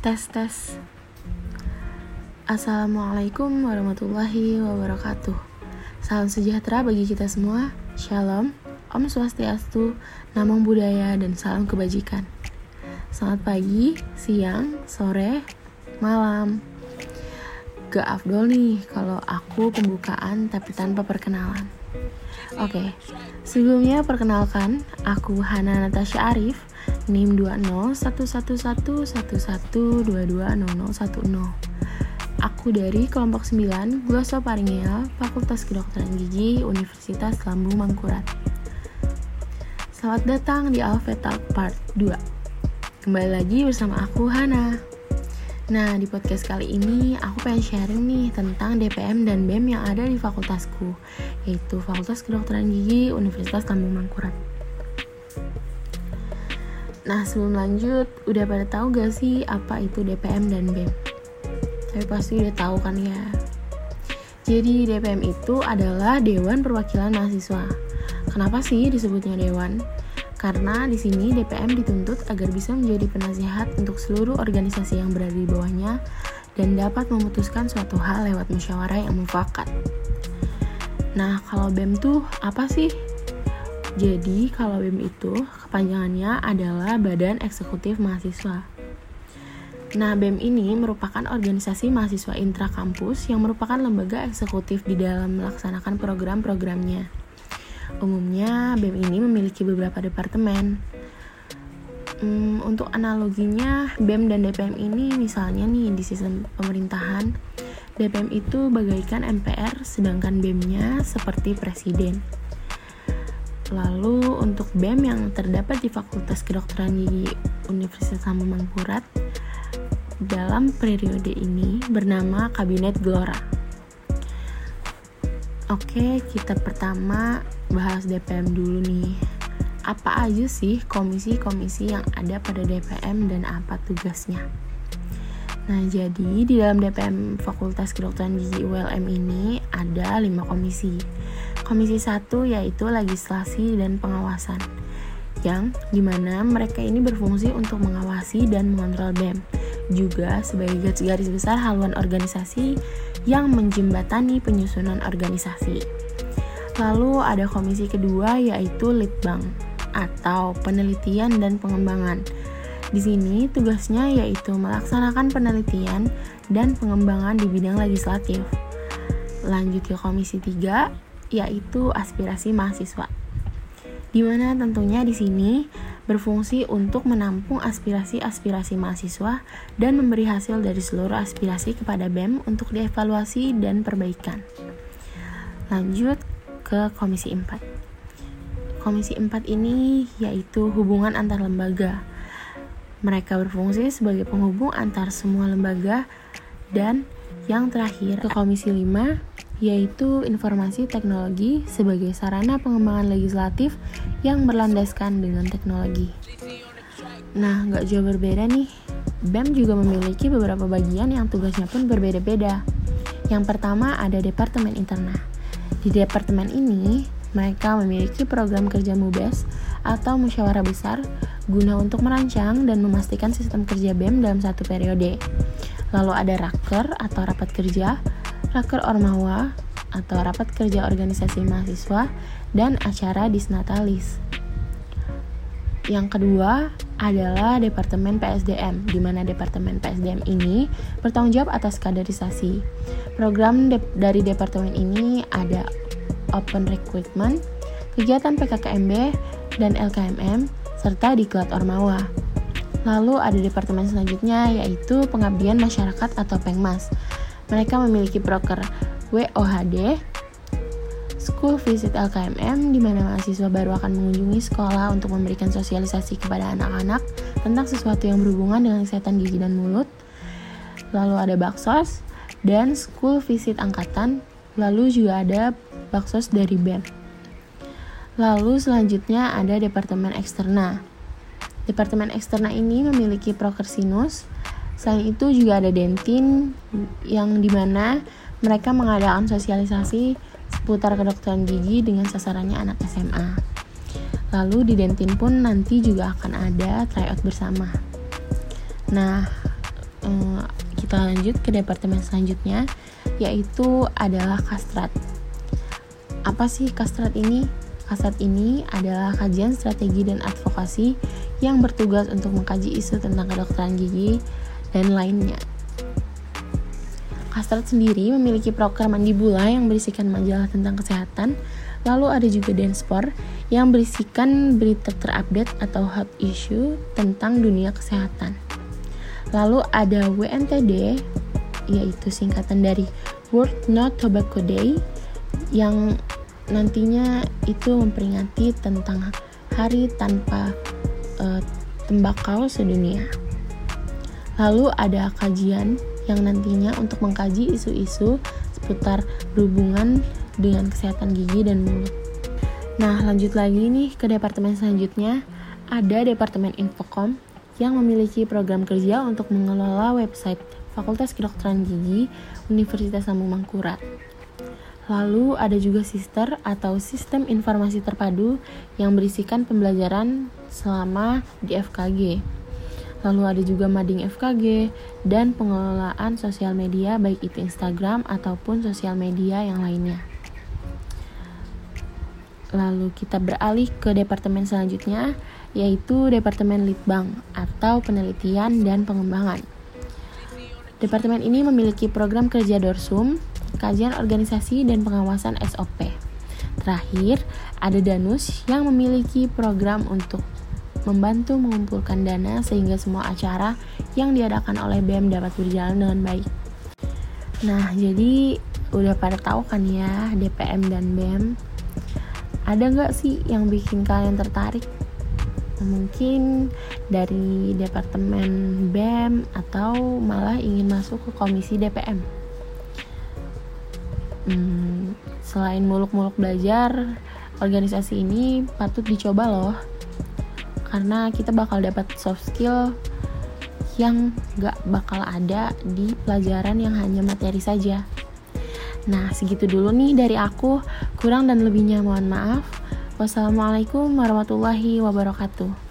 Tes tes. Assalamualaikum warahmatullahi wabarakatuh. Salam sejahtera bagi kita semua. Shalom, Om Swastiastu, Namo Buddhaya, dan salam kebajikan. Selamat pagi, siang, sore, malam. Gak afdol nih kalau aku pembukaan tapi tanpa perkenalan. Oke, sebelumnya perkenalkan, aku Hana Natasha Arif, NIM 201111220010. Aku dari kelompok 9 Glosoparingea Fakultas Kedokteran Gigi Universitas Lambung Mangkurat. Selamat datang di Alpha Part 2. Kembali lagi bersama aku Hana. Nah, di podcast kali ini aku pengen sharing nih tentang DPM dan BEM yang ada di fakultasku, yaitu Fakultas Kedokteran Gigi Universitas Lambung Mangkurat. Nah, sebelum lanjut, udah pada tahu gak sih apa itu DPM dan BEM? Tapi pasti udah tahu kan ya. Jadi DPM itu adalah Dewan Perwakilan Mahasiswa. Kenapa sih disebutnya dewan? Karena di sini DPM dituntut agar bisa menjadi penasihat untuk seluruh organisasi yang berada di bawahnya dan dapat memutuskan suatu hal lewat musyawarah yang mufakat. Nah, kalau BEM tuh apa sih? Jadi, kalau BEM itu kepanjangannya adalah Badan Eksekutif Mahasiswa. Nah, BEM ini merupakan organisasi mahasiswa intrakampus yang merupakan lembaga eksekutif di dalam melaksanakan program-programnya. Umumnya BEM ini memiliki beberapa departemen. Hmm, untuk analoginya BEM dan DPM ini misalnya nih di sistem pemerintahan, DPM itu bagaikan MPR sedangkan BEM-nya seperti presiden. Lalu untuk BEM yang terdapat di Fakultas Kedokteran Gigi Universitas Mangkurat dalam periode ini bernama Kabinet Gelora. Oke, kita pertama bahas DPM dulu nih. Apa aja sih komisi-komisi yang ada pada DPM dan apa tugasnya? Nah, jadi di dalam DPM Fakultas Kedokteran Gigi ULM ini ada lima komisi. Komisi satu yaitu legislasi dan pengawasan, yang di mana mereka ini berfungsi untuk mengawasi dan mengontrol BEM, juga sebagai garis-garis besar haluan organisasi yang menjembatani penyusunan organisasi. Lalu ada komisi kedua yaitu Litbang atau penelitian dan pengembangan. Di sini tugasnya yaitu melaksanakan penelitian dan pengembangan di bidang legislatif. Lanjut ke komisi 3 yaitu aspirasi mahasiswa. Di mana tentunya di sini berfungsi untuk menampung aspirasi-aspirasi mahasiswa dan memberi hasil dari seluruh aspirasi kepada BEM untuk dievaluasi dan perbaikan. Lanjut ke Komisi 4. Komisi 4 ini yaitu hubungan antar lembaga. Mereka berfungsi sebagai penghubung antar semua lembaga dan yang terakhir ke Komisi 5 yaitu informasi teknologi sebagai sarana pengembangan legislatif yang berlandaskan dengan teknologi. Nah, nggak jauh berbeda nih, BEM juga memiliki beberapa bagian yang tugasnya pun berbeda-beda. Yang pertama ada Departemen Interna. Di departemen ini, mereka memiliki program kerja MUBES atau musyawarah besar guna untuk merancang dan memastikan sistem kerja BEM dalam satu periode. Lalu ada raker atau rapat kerja raker Ormawa atau rapat kerja organisasi mahasiswa dan acara disnatalis. Yang kedua adalah Departemen PSDM, di mana Departemen PSDM ini bertanggung jawab atas kaderisasi. Program de dari Departemen ini ada Open Recruitment, kegiatan PKKMB dan LKMM, serta Diklat Ormawa. Lalu ada departemen selanjutnya yaitu Pengabdian Masyarakat atau Pengmas, mereka memiliki broker WOHD, School Visit LKMM, di mana mahasiswa baru akan mengunjungi sekolah untuk memberikan sosialisasi kepada anak-anak tentang sesuatu yang berhubungan dengan kesehatan gigi dan mulut. Lalu ada Baksos dan School Visit Angkatan, lalu juga ada Baksos dari BEM. Lalu selanjutnya ada Departemen Eksterna. Departemen Eksterna ini memiliki proker sinus, Selain itu juga ada Dentin yang di mana mereka mengadakan sosialisasi seputar kedokteran gigi dengan sasarannya anak SMA. Lalu di Dentin pun nanti juga akan ada tryout bersama. Nah, eh, kita lanjut ke departemen selanjutnya yaitu adalah kastrat apa sih kastrat ini Kasat ini adalah kajian strategi dan advokasi yang bertugas untuk mengkaji isu tentang kedokteran gigi dan lainnya. Kastrat sendiri memiliki program mandibula yang berisikan majalah tentang kesehatan, lalu ada juga Denspor yang berisikan berita terupdate atau hot issue tentang dunia kesehatan. Lalu ada WNTD, yaitu singkatan dari World No Tobacco Day, yang nantinya itu memperingati tentang hari tanpa uh, tembakau sedunia. Lalu ada kajian yang nantinya untuk mengkaji isu-isu seputar berhubungan dengan kesehatan gigi dan mulut. Nah, lanjut lagi nih ke departemen selanjutnya. Ada Departemen Infocom yang memiliki program kerja untuk mengelola website Fakultas Kedokteran Gigi Universitas Lambung Mangkurat. Lalu ada juga sister atau sistem informasi terpadu yang berisikan pembelajaran selama di FKG. Lalu ada juga mading FKG dan pengelolaan sosial media baik itu Instagram ataupun sosial media yang lainnya. Lalu kita beralih ke departemen selanjutnya yaitu Departemen Litbang atau Penelitian dan Pengembangan. Departemen ini memiliki program kerja Dorsum kajian organisasi dan pengawasan SOP. Terakhir, ada Danus yang memiliki program untuk membantu mengumpulkan dana sehingga semua acara yang diadakan oleh BEM dapat berjalan dengan baik. Nah, jadi udah pada tahu kan ya DPM dan BEM. Ada nggak sih yang bikin kalian tertarik? Mungkin dari departemen BEM atau malah ingin masuk ke komisi DPM hmm, selain muluk-muluk belajar organisasi ini patut dicoba loh karena kita bakal dapat soft skill yang gak bakal ada di pelajaran yang hanya materi saja. Nah, segitu dulu nih dari aku. Kurang dan lebihnya mohon maaf. Wassalamualaikum warahmatullahi wabarakatuh.